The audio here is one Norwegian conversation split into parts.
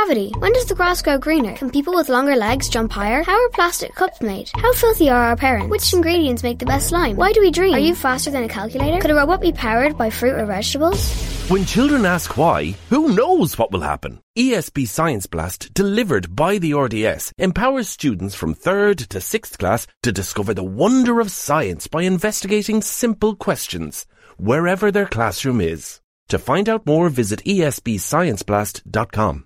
gravity? When does the grass grow greener? Can people with longer legs jump higher? How are plastic cups made? How filthy are our parents? Which ingredients make the best slime? Why do we dream? Are you faster than a calculator? Could a robot be powered by fruit or vegetables? When children ask why, who knows what will happen? ESB Science Blast, delivered by the RDS, empowers students from 3rd to 6th class to discover the wonder of science by investigating simple questions, wherever their classroom is. To find out more, visit esbscienceblast.com.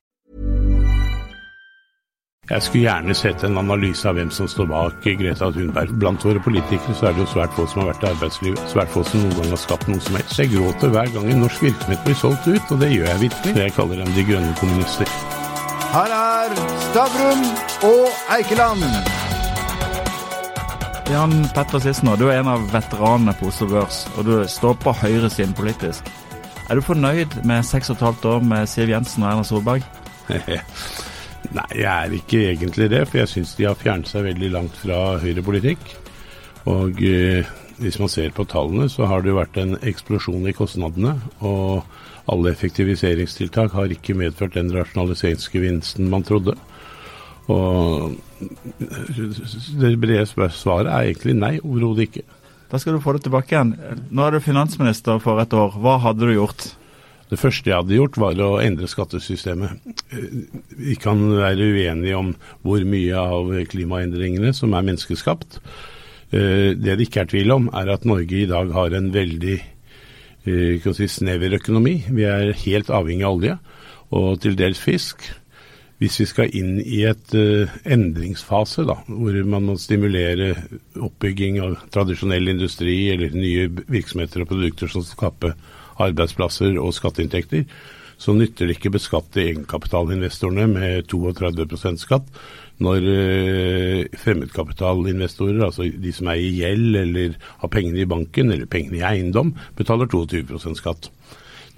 Jeg skulle gjerne sett en analyse av hvem som står bak Greta Thunberg. Blant våre politikere så er det jo svært få som har vært i arbeidslivet, svært få som noen gang har skapt noe som helst. Jeg gråter hver gang en norsk virksomhet blir solgt ut, og det gjør jeg virkelig. Jeg kaller dem de grønne kommunister. Her er Stavrum og Eikeland. Jan Petter Sissener, du er en av veteranene på Oslo Børs, og du står på høyresiden politisk. Er du fornøyd med seks og et halvt år med Siv Jensen og Erna Solberg? Nei, jeg er ikke egentlig det, for jeg syns de har fjernet seg veldig langt fra høyrepolitikk. Og eh, hvis man ser på tallene, så har det jo vært en eksplosjon i kostnadene. Og alle effektiviseringstiltak har ikke medført den rasjonaliseringsgevinsten man trodde. Og det brede svaret er egentlig nei, overhodet ikke. Da skal du få det tilbake igjen. Nå er du finansminister for et år. Hva hadde du gjort? Det første jeg hadde gjort, var å endre skattesystemet. Vi kan være uenige om hvor mye av klimaendringene som er menneskeskapt. Det det ikke er tvil om, er at Norge i dag har en veldig si, snever økonomi. Vi er helt avhengig av olje, og til dels fisk. Hvis vi skal inn i et endringsfase, da, hvor man må stimulere oppbygging av tradisjonell industri eller nye virksomheter og produkter som skaper arbeidsplasser og skatteinntekter, så nytter det ikke å beskatte egenkapitalinvestorene med 32% skatt når uh, fremmedkapitalinvestorer, altså de som er i gjeld eller har pengene i banken eller pengene i eiendom, betaler 22% skatt.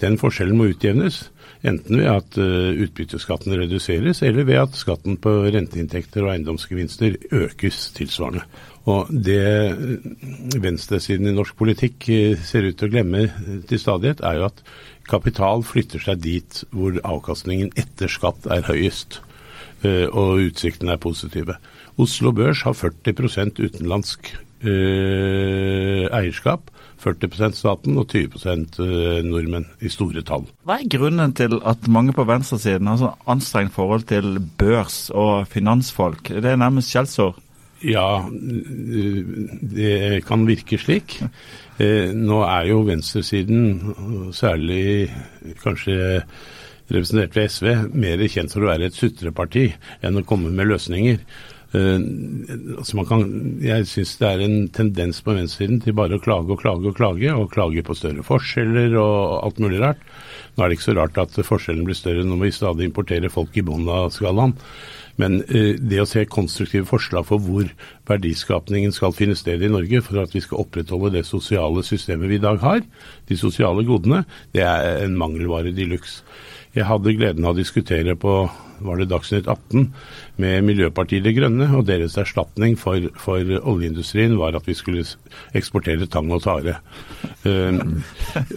Den forskjellen må utjevnes. Enten ved at uh, utbytteskatten reduseres, eller ved at skatten på renteinntekter og eiendomsgevinster økes tilsvarende. Og det venstresiden i norsk politikk ser ut til å glemme til stadighet, er jo at kapital flytter seg dit hvor avkastningen etter skatt er høyest, og utsiktene er positive. Oslo Børs har 40 utenlandsk eierskap. 40% staten og 20% nordmenn i store tall. Hva er grunnen til at mange på venstresiden har så anstrengt forhold til børs og finansfolk? Det er nærmest skjellsord? Ja, det kan virke slik. Nå er jo venstresiden, særlig kanskje representert ved SV, mer kjent for å være et sutreparti enn å komme med løsninger. Uh, altså kan, jeg syns det er en tendens på venstresiden til bare å klage og klage og klage, og klage på større forskjeller og alt mulig rart. Nå er det ikke så rart at forskjellen blir større når vi stadig importerer folk i bunnen av skalaen. Men uh, det å se konstruktive forslag for hvor verdiskapningen skal finne sted i Norge for at vi skal opprettholde det sosiale systemet vi i dag har, de sosiale godene, det er en mangelvare de luxe. Jeg hadde gleden av å diskutere på var det Dagsnytt 18 med Miljøpartiet De Grønne, og deres erstatning for, for, oljeindustrien var at vi skulle eksportere tang og tare. Uh,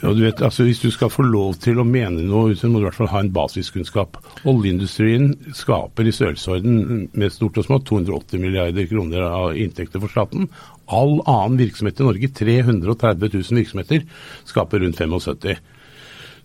og du vet, altså Hvis du skal få lov til å mene noe, så må du i hvert fall ha en basiskunnskap. Oljeindustrien skaper i størrelsesorden med stort og smått 280 milliarder kroner av inntekter for staten. All annen virksomhet i Norge, 330 000 virksomheter, skaper rundt 75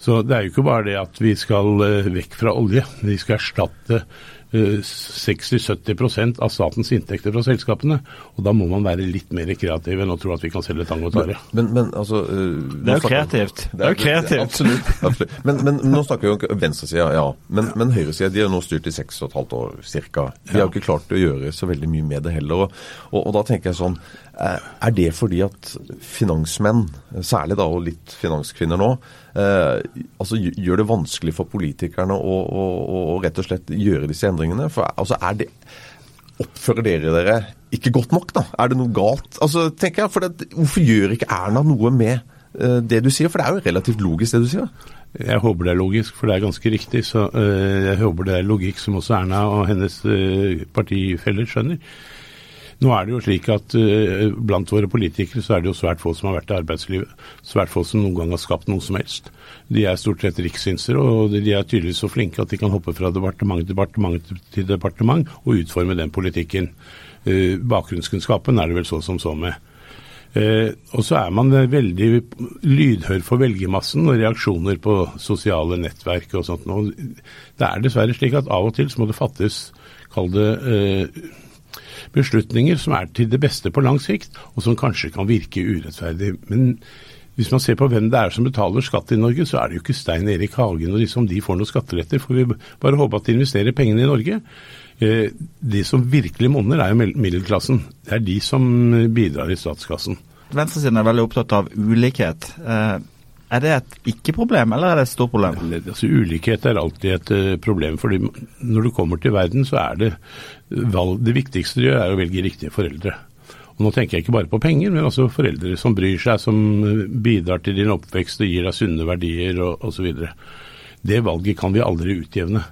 så det er jo ikke bare det at vi skal uh, vekk fra olje. Vi skal erstatte uh, 60-70 av statens inntekter fra selskapene. Og da må man være litt mer kreativ enn å tro at vi kan selge tang og tare. Men, men, altså, uh, det er jo kreativt. Det er jo kreativt. Absolutt. absolutt. Men, men, nå snakker vi om venstresida, ja. Men, men høyresida de har nå styrt i seks og et halvt år ca. De har jo ikke klart å gjøre så veldig mye med det heller. Og, og, og da tenker jeg sånn er det fordi at finansmenn, særlig da og litt finanskvinner nå, eh, altså gjør det vanskelig for politikerne å, å, å, rett og slett gjøre disse endringene? For altså er det Oppfører dere dere ikke godt nok, da? Er det noe galt? Altså, tenker jeg, for det, Hvorfor gjør ikke Erna noe med eh, det du sier? For det er jo relativt logisk, det du sier. Jeg håper det er logisk, for det er ganske riktig. Så uh, jeg håper det er logikk som også Erna og hennes uh, partifeller skjønner. Nå er det jo slik at uh, blant våre politikere så er det jo svært få som har vært i arbeidslivet. Svært få som noen gang har skapt noe som helst. De er stort sett rikssynsere, og de er tydeligvis så flinke at de kan hoppe fra departement til departement til departement og utforme den politikken. Uh, bakgrunnskunnskapen er det vel så som så med. Uh, og så er man veldig lydhør for velgermassen og reaksjoner på sosiale nettverk og sånt. Og det er dessverre slik at av og til så må det fattes, kall det eh, beslutninger som er til det beste på lang sikt, og som kanskje kan virke urettferdig. Men hvis man ser på hvem det er som betaler skatt i Norge, så er det jo ikke Stein Erik Hagen og de som de får noe skatteletter. Får vi bare håpe at de investerer pengene i Norge. Eh, de som virkelig monner, er jo middelklassen. Det er de som bidrar i statskassen. Venstresiden er veldig opptatt av ulikhet. Eh, er det et ikke-problem, eller er det et stort problem? Altså, ulikhet er alltid et uh, problem. fordi når du kommer til verden, så er det valg, det viktigste du gjør, er å velge riktige foreldre. Og Nå tenker jeg ikke bare på penger, men også foreldre som bryr seg, som bidrar til din oppvekst og gir deg sunne verdier og osv. Det valget kan vi aldri utjevne.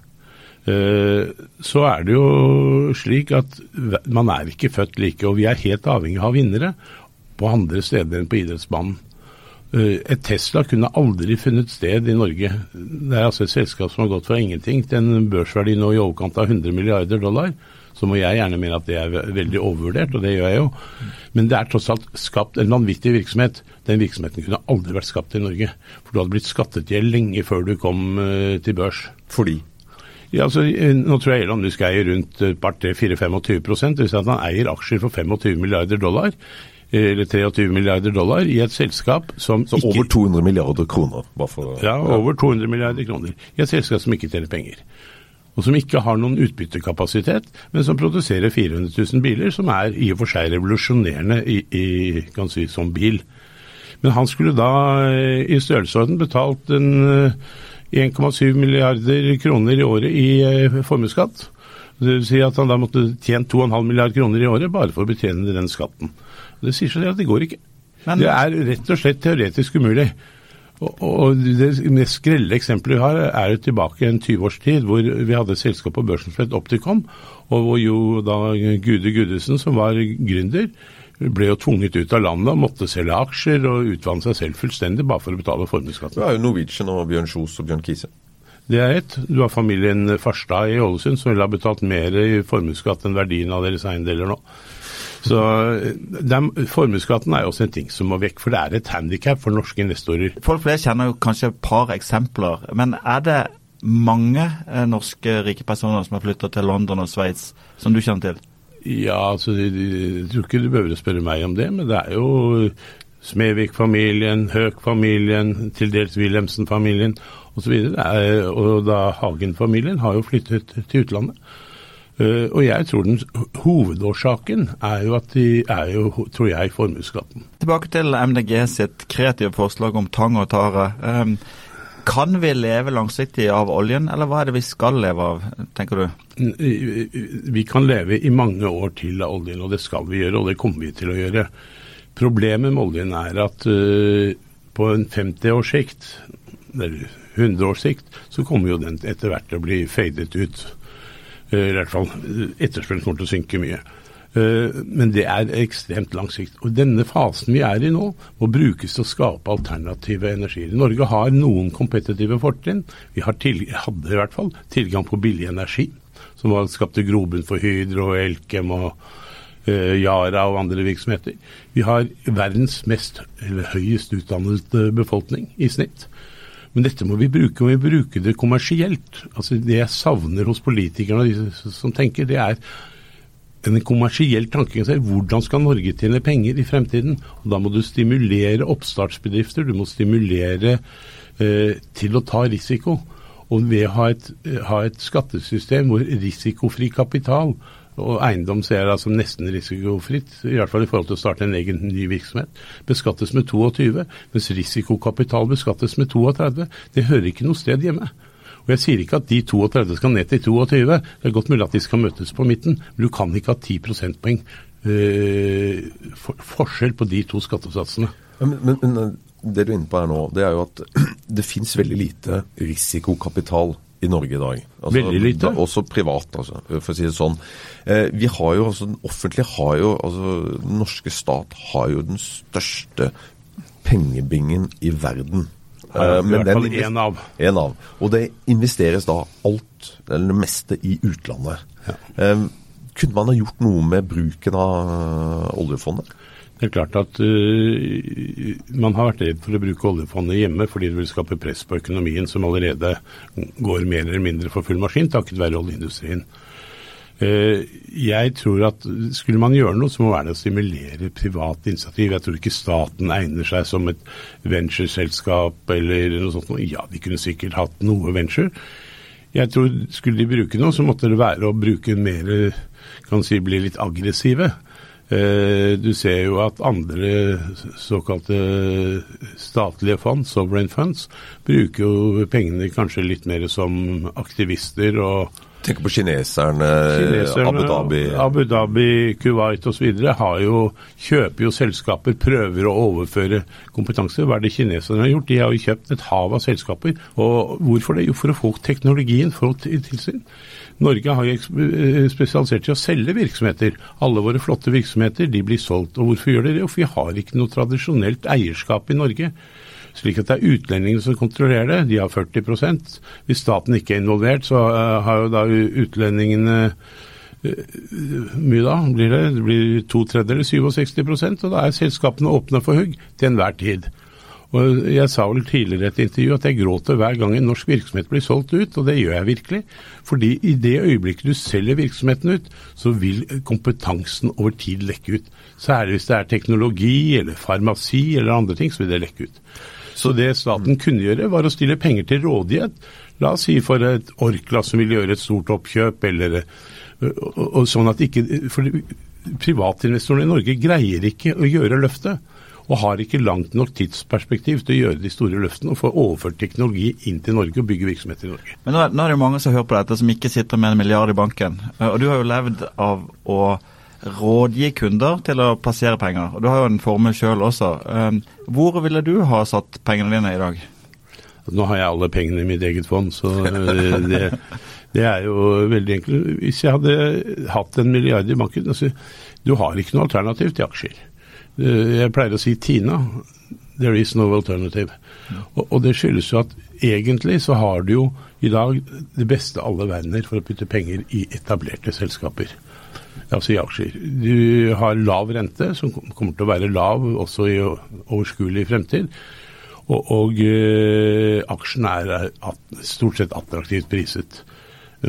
Eh, så er det jo slik at man er ikke født like, og vi er helt avhengig av vinnere på andre steder enn på idrettsbanen. Eh, et Tesla kunne aldri funnet sted i Norge. Det er altså et selskap som har gått fra ingenting til en børsverdi nå i overkant av 100 milliarder dollar. Så må jeg gjerne mene at det er veldig overvurdert, og det gjør jeg jo. Men det er tross alt skapt en vanvittig virksomhet. Den virksomheten kunne aldri vært skapt i Norge. For du hadde blitt skattet i lenge før du kom eh, til børs. Fordi? Ja, altså, eh, nå tror jeg Elon Musk eier rundt eh, part 4-25 Det vil si at han eier aksjer for 25 milliarder dollar eller 23 milliarder dollar i et selskap som Så ikke, over 200 milliarder kroner? For, ja, over 200 milliarder kroner. I et selskap som ikke tjener penger. Og som ikke har noen utbyttekapasitet, men som produserer 400 000 biler, som er i og for seg revolusjonerende i, i, kan si, som bil. Men han skulle da i størrelsesorden betalt 1,7 milliarder kroner i året i eh, formuesskatt. Det vil si at han da måtte tjent 2,5 milliarder kroner i året bare for å betjene den skatten. Det sier seg at det går ikke. Men, det er rett og slett teoretisk umulig. Og, og Det mest skrelle eksempelet vi har, er jo tilbake en 20 års tid, hvor vi hadde et selskap på børsen som het Opticom, og hvor jo da Gude Gudesen, som var gründer, ble jo tvunget ut av landet og måtte selge aksjer og utvanne seg selv fullstendig bare for å betale formuesskatten. Det er jo Norwegian og Bjørn Kjos og Bjørn Kise. Det er ett. Du har familien Farstad i Ålesund som ville ha betalt mer i formuesskatt enn verdien av deres eiendeler nå. Så Formuesskatten er også en ting som må vekk, for det er et handikap for norske investorer. Folk flest kjenner jo kanskje et par eksempler, men er det mange eh, norske rike personer som har flytta til London og Sveits, som du kjenner til? Ja, altså, jeg tror ikke du behøver å spørre meg om det, men det er jo Smevik-familien, Høek-familien, til dels Wilhelmsen-familien osv. Og, og da Hagen-familien har jo flyttet til utlandet. Uh, og jeg tror den hovedårsaken er jo at de er jo, tror jeg, formuesskatten. Tilbake til MDG sitt kreative forslag om tang og tare. Um, kan vi leve langsiktig av oljen, eller hva er det vi skal leve av, tenker du? Vi kan leve i mange år til av oljen, og det skal vi gjøre, og det kommer vi til å gjøre. Problemet med oljen er at uh, på en 50 års sikt, eller 100 års sikt, så kommer jo den etter hvert til å bli fadet ut. Uh, I hvert fall etterspørselen kommer til å synke mye. Eh, men det er ekstremt lang sikt. Og denne fasen vi er i nå, må brukes til å skape alternative energier. Norge har noen kompetitive fortrinn. Vi hadde i hvert fall tilgang på billig energi, som skapte grobunn for Hydro, Elkem og uh, Yara og andre virksomheter. Vi har verdens mest, eller høyest utdannet befolkning i snitt. Men dette må vi bruke, og vi bruker det kommersielt. Altså Det jeg savner hos politikerne og de som tenker, det er en kommersiell tanke. Hvordan skal Norge tjene penger i fremtiden? Og Da må du stimulere oppstartsbedrifter, du må stimulere eh, til å ta risiko. Og ved å ha et, ha et, skattesystem hvor risikofri kapital og eiendom ser jeg som nesten risikofritt, i hvert fall i forhold til å starte en egen ny virksomhet, beskattes med 22, mens risikokapital beskattes med 32. Det hører ikke noe sted hjemme. Og Jeg sier ikke at de 32 skal ned til 22, det er godt mulig at de skal møtes på midten, men du kan ikke ha 10 prosentpoeng øh, for, forskjell på de to skattesatsene. Men, men, men, det du er inne på her nå, det er jo at det finnes veldig lite risikokapital i Norge i dag. Veldig lite. da- Også privat, altså, for å si det sånn. Eh, vi har jo, altså, Den offentlige har jo, altså Den norske stat har jo den største pengebingen i verden. Ja, Eh, i hvert fall én en av. En av. Og det investeres da alt, eller det meste, i utlandet. Eh, kunne man ha gjort noe med bruken av oljefondet? Det er klart at uh, man har vært redd for å bruke oljefondet hjemme fordi det vil skape press på økonomien, som allerede går mer eller mindre for full maskin takket være oljeindustrien. Uh, jeg tror at skulle man gjøre noe, så må det være å stimulere privat initiativ. Jeg tror ikke staten egner seg som et ventureselskap eller noe sånt. Ja, de kunne sikkert hatt noe venture. Jeg tror skulle de bruke noe, så måtte det være å bruke mer, kan si, bli litt aggressive. Eh, Du ser jo at andre såkalte statlige fond, sovereign funds, bruker jo pengene kanskje litt mer som aktivister og Tenker på kineserne, Kineserne, Abu Dhabi Abu Dhabi, Kuwait osv. kjøper jo selskaper, prøver å overføre kompetanse. Hva er det kineserne har gjort? De har jo kjøpt et hav av selskaper. Og hvorfor det? Jo, for å få teknologien, til tilsyn. Norge har jo eh, spesialisert seg i å selge virksomheter. Alle våre flotte virksomheter de blir solgt. Og hvorfor gjør de det? Jo, for vi har ikke noe tradisjonelt eierskap i Norge. Slik at det er utlendingene som kontrollerer det. De har 40% Hvis staten ikke er involvert, så eh, har jo da utlendingene eh, mye da blir det? Det blir to tredjedeler, 67 og da er selskapene åpne for hugg til enhver tid. Og Jeg sa vel tidligere i et intervju at jeg gråter hver gang en norsk virksomhet blir solgt ut, og det gjør jeg virkelig. Fordi i det øyeblikket du selger virksomheten ut, så vil kompetansen over tid lekke ut. Særlig hvis det er teknologi eller farmasi eller andre ting, så vil det lekke ut. Så det staten kunne gjøre, var å stille penger til rådighet. La oss si for et Orkla som vil gjøre et stort oppkjøp, eller og, og, sånn at ikke For privatinvestorene i Norge greier ikke å gjøre løftet. Og har ikke langt nok tidsperspektiv til å gjøre de store løftene og få overført teknologi inn til Norge og bygge virksomheter i Norge. Men nå, er- nå er det jo mange som hører på dette, som ikke sitter med en milliard i banken. Eh, Og du har jo levd av å rådgi kunder til å plassere penger. Og du har jo en formue sjøl også. Eh, Hvor ville du ha satt pengene dine i dag? Nå har jeg alle pengene i mitt eget fond, så eh, det, det er jo veldig enkelt. Hvis jeg hadde hatt en milliard i banken altså, Du har ikke noe alternativ til aksjer. Eh, Jeg pleier å si Tina. There is no alternative. Og, og det skyldes jo at egentlig så har du jo i dag det beste alle verdener for å putte penger i etablerte selskaper. Altså i aksjer. Du har lav rente, som kommer til å være lav også i overskuelig fremtid. Og, og uh, aksjen er at, stort sett attraktivt priset.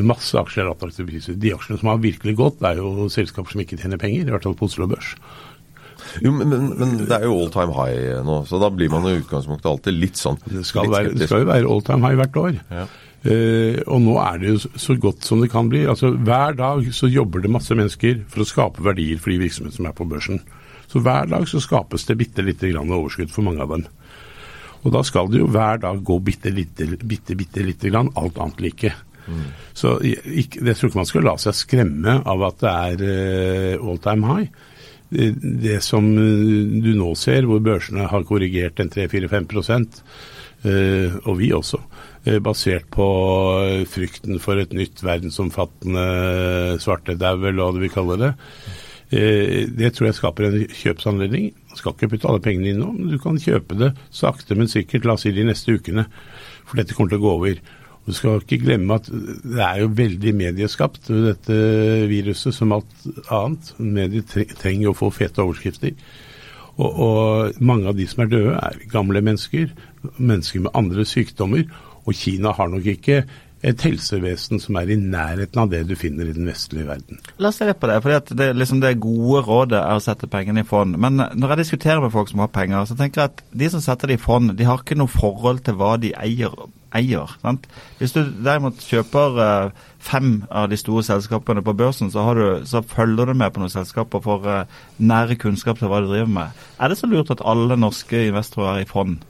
Masse aksjer er attraktivt priset. De aksjene som har virkelig gått, er jo selskaper som ikke tjener penger, i hvert fall på Oslo Børs. Jo, men, men, men det er jo all time high nå, så da blir man i utgangspunktet alltid litt sånn Det skal, litt være, det skal jo være all time high hvert år. Ja. Eh, og nå er det jo så- godt som det kan bli. Altså Hver dag så jobber det masse mennesker for å skape verdier for de virksomhetene som er på børsen. Så hver dag så skapes det bitte lite grann overskudd for mange av dem. Og da skal det jo hver dag gå bitte lite, bitte, bitte lite grann, alt annet like. Så jeg, jeg tror ikke man skal la seg skremme av at det er eh, all time high. Det, det som eh, du nå ser, hvor børsene har korrigert en 3-4-5 eh, og vi også, eh, basert på eh, frykten for et nytt verdensomfattende svartedau, eller hva du vil kalle det. Eh, Det tror jeg skaper en kjøpsanledning. Du skal ikke putte alle pengene inn nå, men du kan kjøpe det sakte, men sikkert, la oss si de neste ukene. For dette kommer til å gå over. Og Du skal ikke glemme at det er jo veldig medieskapt, dette viruset, som alt annet. Medier tre- trenger å få fete overskrifter. Og, og mange av de som er døde, er gamle mennesker, mennesker med andre sykdommer. Og Kina har nok ikke et helsevesen som er i nærheten av det du finner i den vestlige verden. La oss se litt på det. at det, liksom det gode rådet er å sette pengene i fond. Men når jeg diskuterer med folk som har penger, så tenker jeg at de som setter det i fond, de har ikke noe forhold til hva de eier. eier sant? Hvis du derimot kjøper eh, fem av de store selskapene på børsen, så, du, så følger du med på noen selskaper for eh, nære kunnskap til hva du driver med. Er det så lurt at alle norske investorer er i fond?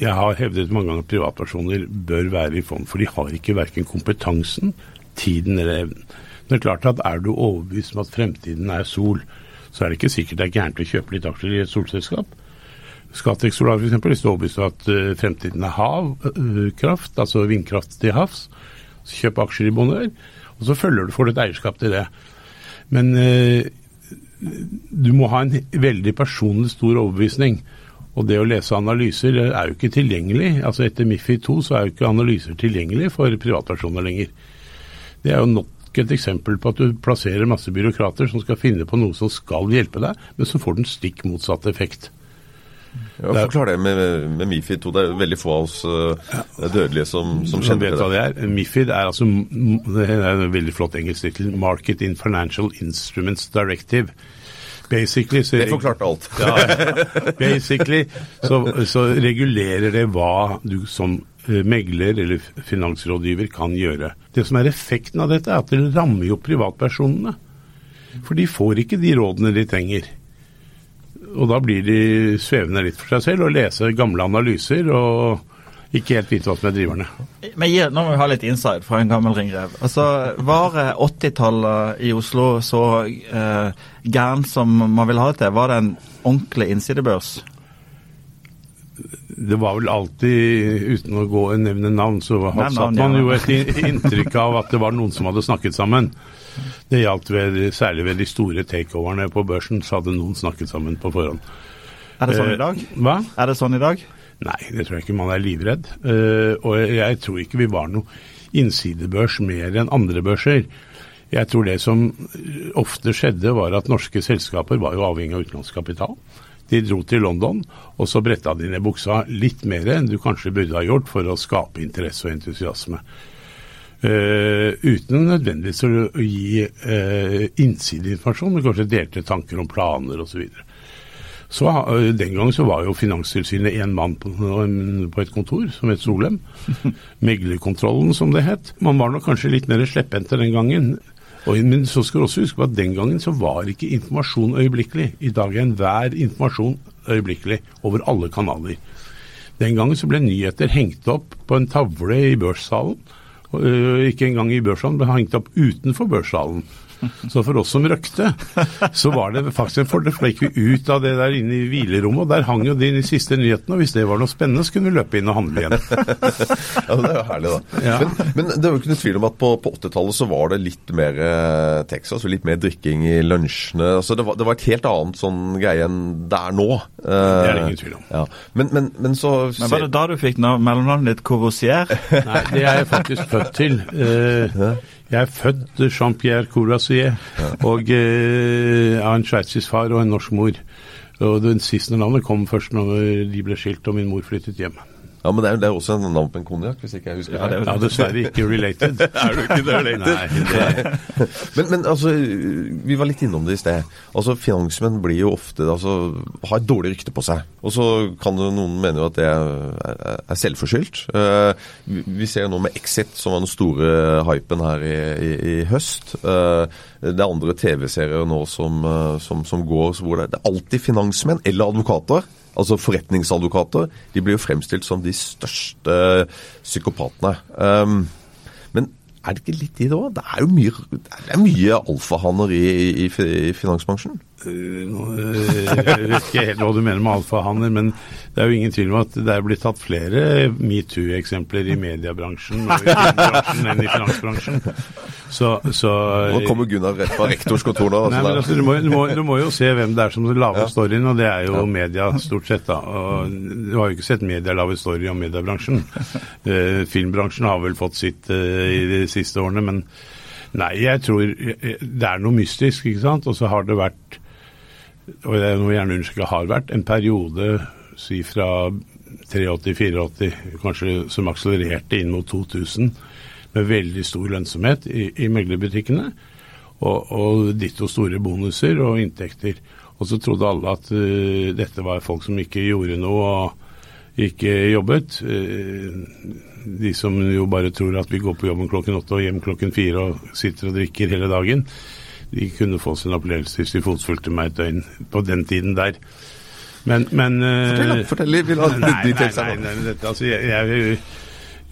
Jeg har hevdet mange ganger at privatpersoner bør være i fond, for de har ikke verken kompetansen, tiden eller evnen. Det er klart at Er du overbevist om at fremtiden er sol, så er det ikke sikkert det er gærent å kjøpe litt aksjer i et solselskap. Scatec Solar f.eks. er overbevist om at eh, fremtiden er havkraft, altså vindkraft til havs, Så kjøp aksjer i Bonheur, og så følger du, for et eierskap til det. Men eh, du må ha en veldig personlig stor overbevisning. Og det å lese analyser er jo ikke tilgjengelig. Altså Etter Mifid 2 så er jo ikke analyser tilgjengelig for privatpersoner lenger. Det er jo nok et eksempel på at du plasserer masse byråkrater som skal finne på noe som skal hjelpe deg, men som får den stikk motsatte effekt. Ja, Forklar det med, med Mifid 2. Det er veldig få av oss uh, dødelige som, som kjenner til det. det er. MIFID er altså det er en veldig flott engelsk tittel. Market in Financial Instruments Directive. Basically, så, Det forklarte alt. ja, basically så, så regulerer det hva du som eh, megler eller finansrådgiver kan gjøre. Det som er effekten av dette, er at det rammer jo privatpersonene. For de får ikke de rådene de trenger. Og da blir de svevende litt for seg selv og leser gamle analyser og ikke helt vite hva som er driverne. Men nå må vi ha litt inside fra en gammel ringrev. Altså, Var eh, 80-tallet i Oslo så eh, gæren som man ville ha det til? Var det en ordentlig innsidebørs? Det var vel alltid, uten å gå og nevne navn, så satt man ja. jo et inntrykk av at det var noen som hadde snakket sammen. Det gjaldt ved, særlig ved de store takeoverne på børsen, så hadde noen snakket sammen på forhånd. Er det sånn Eh, i dag? Hva? Er det sånn i dag? Nei, det tror jeg ikke. Man er livredd. Eh, og jeg tror ikke vi var noe innsidebørs mer enn andre børser. Jeg tror det som eh, ofte skjedde, var at norske selskaper var jo avhengig av utenlandskapital. De dro til London, og så bretta de ned buksa litt mer enn du kanskje burde ha gjort for å skape interesse og entusiasme. Uh, uten nødvendigvis å gi uh, innsideinformasjon, men kanskje delte tanker om planer osv. Så eh, Den gangen så var jo Finanstilsynet én mann på, på et kontor som het Solem. Meglerkontrollen, som det het. Man var nok kanskje litt mer slepphendte den gangen. Og, men så skal du også huske på at den gangen så var ikke informasjon øyeblikkelig. I dag er enhver informasjon øyeblikkelig over alle kanaler. Den gangen så ble nyheter hengt opp på en tavle i børssalen. Øh, ikke engang i børssalen, ble hengt opp utenfor børssalen. Så for oss som røkte, så var det faktisk en fordel, for da gikk vi ut av det der inne i hvilerommet, og der hang jo de siste nyhetene, og hvis det var noe spennende, så kunne vi løpe inn og handle igjen. Ja, Det er jo herlig, da. Ja. Men, men det er jo ikke noe tvil om at på, på 80-tallet så var det litt mer eh, Texas og litt mer drikking i lunsjene. Altså det, var, det var et helt annet sånn greie enn det er nå. Eh, Det er det ingen tvil om. Ja. Men, men, men så Men Var det da du fikk nav- mellomnavnet ditt Courvoisier? Nei, det er jeg faktisk født til. Eh, Jeg er født Jean-Pierre Courvoisier, og eh, av en sveitsisk far og en norsk mor. Og Den siste navnet kom først når de ble skilt og min mor flyttet hjem. Ja, men det er, det er også en navn på en konjakk, hvis ikke jeg husker Ja, det er Ja, dessverre ikke related. Er du ikke related? Nei, det, Men, men altså, vi var litt innom det i sted. Altså, Finansmenn blir jo ofte altså, har et dårlig rykte på seg. Og så kan jo noen mene jo at det er, selvforskyldt. Eh, vi- ser nå med Exit, som var den store hypen her i, i, i høst. Eh, det er andre TV-serier nå som, eh, som, som går hvor det er alltid finansmenn eller advokater. Altså forretningsadvokater. De blir jo fremstilt som de største psykopatene. Um, men er det ikke litt i det òg? Det er jo mye, det mye alfahanner i, i, i finansbransjen. Nå, vet ikke helt hva du mener med alfahanner, men det er jo ingen tvil om at det er blitt tatt flere metoo-eksempler i mediebransjen og i filmbransjen enn i finansbransjen. Så, så Nå kommer Gunnar rett fra rektors kontor nå. Nei, Altså, altså, du, må, du, må, du må jo se hvem det er som lager storyen, og det er jo media stort sett. da. Og Du har jo ikke sett media lage story om mediebransjen. Uh, filmbransjen har vel fått sitt uh, i de siste årene, men nei, jeg tror eh, det er noe mystisk, ikke sant. Og så har det vært, og jeg må gjerne understreke har vært, en periode si fra 83-84, kanskje som akselererte inn mot 2000, med veldig stor lønnsomhet i, i meglerbutikkene. Og, og ditto store bonuser og inntekter. Og så trodde alle at uh, dette var folk som ikke gjorde noe og ikke jobbet. Uh, de som jo bare tror at vi går på jobben klokken åtte og hjem klokken fire og sitter og drikker hele dagen, de kunne få sin opplevelse hvis de fotfulgte meg et døgn på den tiden der. Men, men eh, Fortell, uh, fortell litt, Nei, de nei, nei, nei, dette, altså, jeg, jeg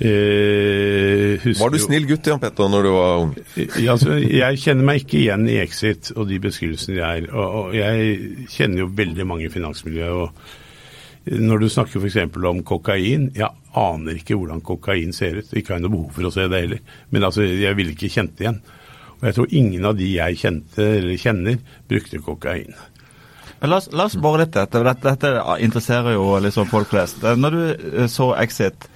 uh, husker Var du snill gutt, Jan Petter, når du var ung? ja, altså, jeg kjenner meg ikke igjen i Exit og de beskrivelsene de er. Og, og jeg kjenner jo veldig mange i finansmiljøet. og Når du snakker f.eks. om kokain, jeg aner ikke hvordan kokain ser ut. Ikke har jeg noe behov for å se det heller. Men altså, jeg ville ikke kjent det igjen. Og jeg tror ingen av de jeg kjente eller kjenner, brukte kokain. La oss, la oss bore litt dette. dette. Dette interesserer jo liksom folk flest. Når du eh, så Exit,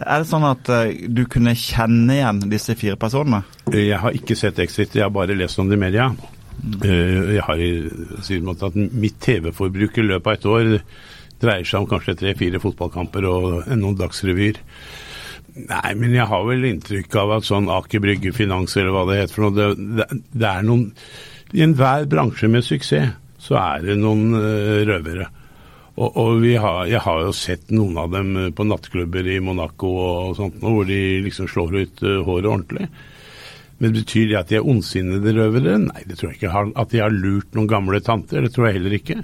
er det sånn at eh, du kunne kjenne igjen disse fire personene? Jeg har ikke sett Exit, jeg har bare lest om det i media. Eh, Jeg har sier at mitt TV-forbruk i løpet av et år dreier seg om kanskje tre-fire fotballkamper og noen dagsrevyer. Nei, men jeg har vel inntrykk av at sånn Aker Brygge Finans eller hva det heter for noe, det, det, er noen I enhver bransje med suksess så er det noen uh, røvere. Og, og har, jeg har jo sett noen av dem eh, på nattklubber i Monaco og sånt, hvor de liksom slår ut uh, håret ordentlig. Men betyr det at de er ondsinnede røvere? Nei, det tror jeg ikke. At de har lurt noen gamle tanter, det tror jeg heller ikke.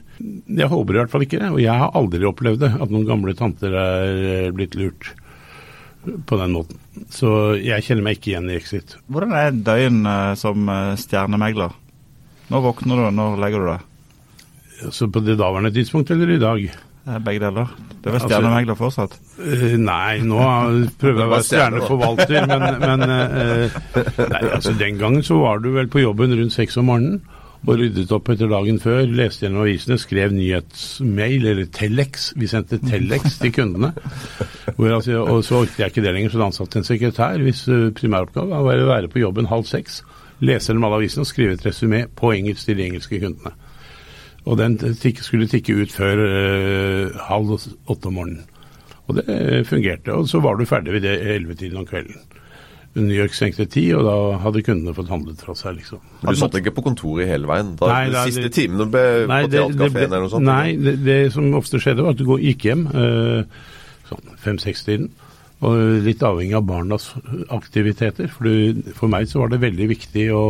Jeg håper i hvert fall ikke det. Og jeg har aldri opplevd det, at noen gamle tanter er blitt lurt på den måten. Så jeg kjenner meg ikke igjen i Exit. Hvordan er døgn uh, som uh, stjernemegler? Når våkner du, når legger du deg? Altså på det daværende tidspunkt eller i dag? Begge deler. Du er vel stjernemegler fortsatt? Nei, nå prøver jeg å være stjerneforvalter, men, men nei, altså Den gangen så var du vel på jobben rundt seks om morgenen og ryddet opp etter dagen før, leste gjennom avisene, skrev nyhetsmail, eller telex. Vi sendte telex til kundene. Altså, og så orket jeg ikke det lenger, så ansatte en sekretær hvis uh, primæroppgave var å være på jobben halv seks, lese gjennom alle avisene og skrive et resymé på engelsk til de engelske kundene. Og den skulle tikke ut før uh, halv åtte om morgenen. Og det fungerte. Og så var du ferdig ved det ellevetiden om kvelden. New York stengte ti, og da hadde kundene fått handlet fra seg, liksom. Men du satt ikke på kontoret hele veien? Da, Nei, de siste timene på teaterkafeen eller noe sånt? nei det, det som ofte skjedde, var at du gikk hjem uh, fem-seks-tiden. Og litt avhengig av barnas aktiviteter. For, for meg så var det veldig viktig å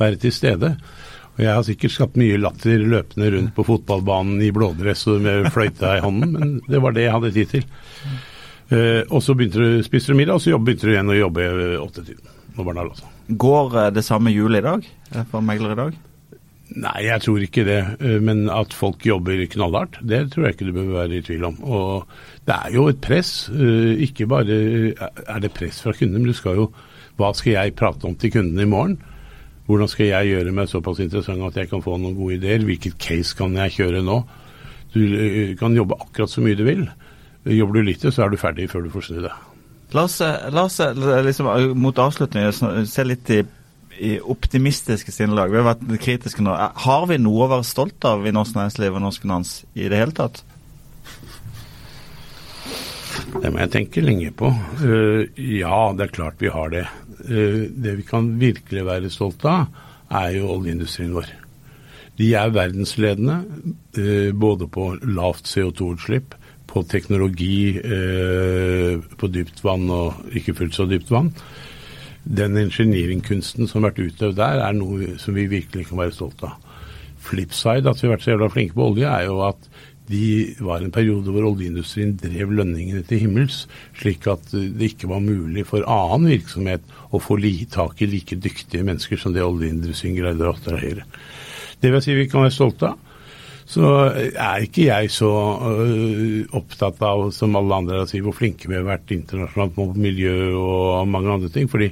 være til stede. Og jeg har sikkert skapt mye latter løpende rundt på fotballbanen i blådress og med fløyta i hånden, men det var det jeg hadde tid til. Eh, og så begynte du, spiste du middag, og så begynte du igjen å jobbe åttetiden. Går eh, det samme hjulet i dag eh, for megler i dag? Nei, jeg tror ikke det. eh, Men at folk jobber knallhardt, det tror jeg ikke du bør være i tvil om. Og det er jo et press. eh, Ikke bare er det press fra kundene, men du skal jo Hva skal jeg prate om til kundene i morgen? Hvordan skal jeg gjøre meg såpass interessant at jeg kan få noen gode ideer? Hvilket case kan jeg kjøre nå? Du eh, kan jobbe akkurat så mye du vil. Jobber du lite, så er du ferdig før du får snu deg. La oss, eh, la oss eh, liksom, eh, mot avslutningen se litt i optimistiske sinnelag. Vi har vært kritiske nå. Har vi noe å være stolt av i norsk næringsliv og norsk finans i det hele tatt? Det må jeg tenke lenge på. Uh, ja, det er klart vi har det. Uh, det vi kan virkelig være stolte av, er jo oljeindustrien vår. De er verdensledende uh, både på lavt CO2-utslipp, på teknologi på dypt vann og ikke fullt så dypt vann. Den ingeniørkunsten som har vært utøvd der, er noe som vi virkelig kan være stolte av. Flipside, at vi har vært så jævla flinke på olje, er jo at de var en periode hvor oljeindustrien drev lønningene til himmels, slik at det ikke var mulig for annen virksomhet å få tak i like dyktige mennesker som det oljeindustrien greide å attrahere. Det vil jeg si vi kan være stolte av. Så er ikke jeg så øh, opptatt av som alle andre å si hvor flinke vi har vært internasjonalt på miljø og mange andre ting. fordi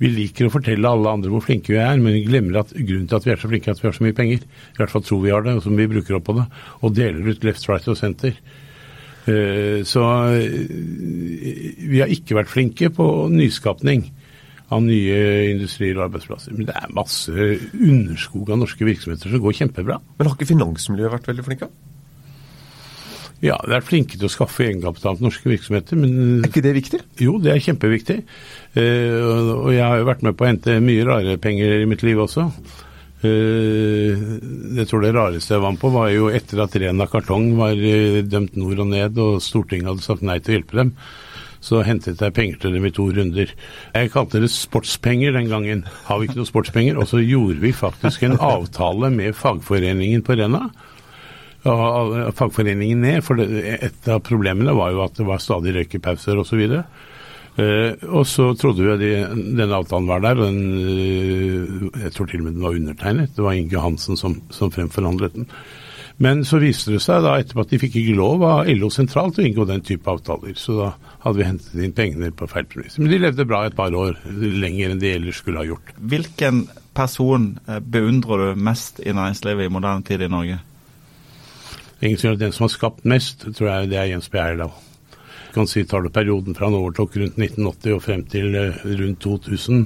vi liker å fortelle alle andre hvor flinke vi er, men vi glemmer at grunnen til at vi er så flinke, er at vi har så mye penger. I hvert fall tror vi har det, og som vi bruker opp på det. Og deler ut left, right og center. Eh, Så eh, vi har ikke vært flinke på nyskapning av nye industrier og arbeidsplasser. Men det er masse underskog av norske virksomheter som går kjempebra. Men har ikke finansmiljøet vært veldig flinke? Ja, de er flinke til å skaffe egenkapital til norske virksomheter, men Er ikke det viktig? jo, det er kjempeviktig. Uh, og- jeg har jo vært med på å hente mye rare penger i mitt liv også. Uh, jeg tror det rareste jeg var med på, var jo etter at Rena Kartong var uh, dømt nord og ned, og Stortinget hadde sagt nei til å hjelpe dem. Så hentet jeg penger til dem i to runder. Jeg kalte det sportspenger den gangen. Har vi ikke noe sportspenger? Og så gjorde vi faktisk en avtale med fagforeningen på Rena fagforeningen ned. For et av problemene var jo at det var stadig røykepauser osv. Uh, og så trodde vi at de, denne avtalen var der, og den, uh, jeg tror til og med den var undertegnet. Det var Inge Hansen som, som fremforhandlet den. Men så viste det seg da etterpå at de fikk ikke lov av LO sentralt å inngå den type avtaler. Så da hadde vi hentet inn pengene på feil premiss. Men de levde bra et par år, lenger enn de ellers skulle ha gjort. Hvilken person eh, beundrer du mest i næringslivet i moderne tid i Norge? Ingen tvil den som har skapt mest, tror jeg det er Jens B. Eierdal. Kan si Tar du perioden fra han overtok rundt 1980 og frem til eh, rundt 2000,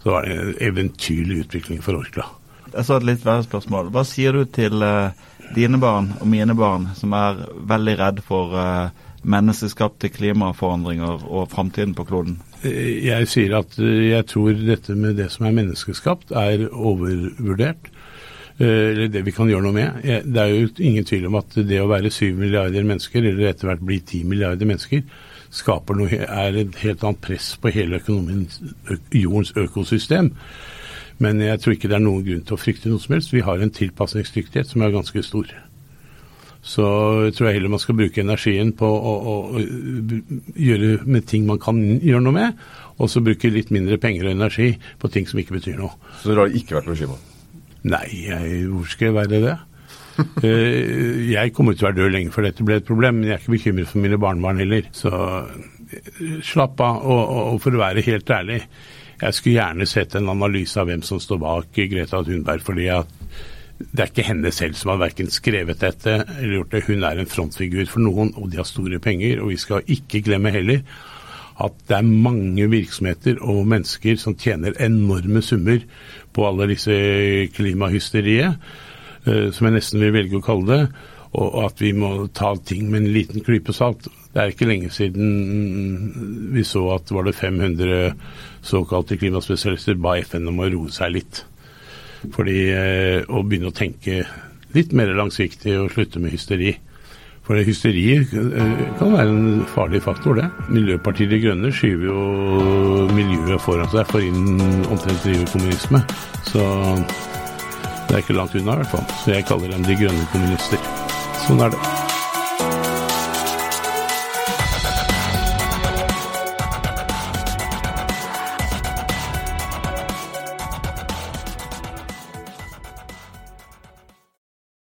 så var det en eventyrlig utvikling for Orkla. Jeg så et litt verre spørsmål. Hva sier du til uh, dine barn og mine barn som er veldig redd for uh, menneskeskapte klimaforandringer og framtiden på kloden? Jeg sier at jeg tror dette med det som er menneskeskapt, er overvurdert. Eller det vi kan gjøre noe med. Det er jo ingen tvil om at det å være syv milliarder mennesker, eller etter hvert bli ti milliarder mennesker, skaper noe, er et helt annet press på hele jordens økosystem. Men jeg tror ikke det er noen grunn til å frykte noe som helst. Vi har en tilpasningsdyktighet som er ganske stor. Så jeg tror jeg heller man skal bruke energien på å, å, å gjøre med ting man kan gjøre noe med, og så bruke litt mindre penger og energi på ting som ikke betyr noe. Så dere har ikke vært bekymra? Nei, jeg, hvor skal jeg være det? Eh, jeg kommer til å være død lenge før dette ble et problem, men jeg er ikke bekymret for mine barnebarn heller. Så eh, slapp av. Og, og for å være helt ærlig, jeg skulle gjerne sett en analyse av hvem som står bak Greta Thunberg. fordi at det er ikke henne selv som har verken skrevet dette eller gjort det. Hun er en frontfigur for noen, og de har store penger. Og vi skal ikke glemme heller at det er mange virksomheter og mennesker som tjener enorme summer på alle disse klimahysteriet, som jeg nesten vil velge å kalle det. Og at vi må ta ting med en liten klype salt. Det er ikke lenge siden vi så at var det 500 såkalte klimaspesialister ba FN om å roe seg litt. Fordi Å begynne å tenke litt mer langsiktig og slutte med hysteri. For hysteri kan være en farlig faktor, det. Miljøpartiet De Grønne skyver jo miljøet foran seg for innen omtrent drive kommunisme. Så det er ikke langt unna, i hvert fall. Så jeg kaller dem de grønne kommunister. Sånn er det.